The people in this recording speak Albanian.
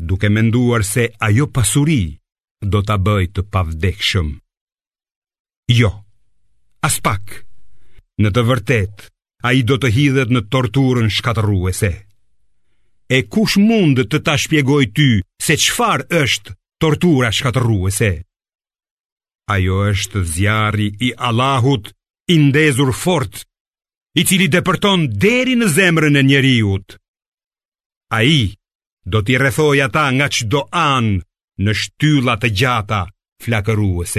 duke menduar se ajo pasuri do ta bëjë të pavdekshëm. Jo, as pak. Në të vërtetë, ai do të hidhet në torturën shkatërruese. E kush mund të ta shpjegojë ty se çfarë është tortura shkatërruese? Ajo është zjarri i Allahut i ndezur fort, i cili depërton deri në zemrën e njeriut, Ai do t'i rrethojë ata nga çdo anë në shtylla të gjata flakëruese.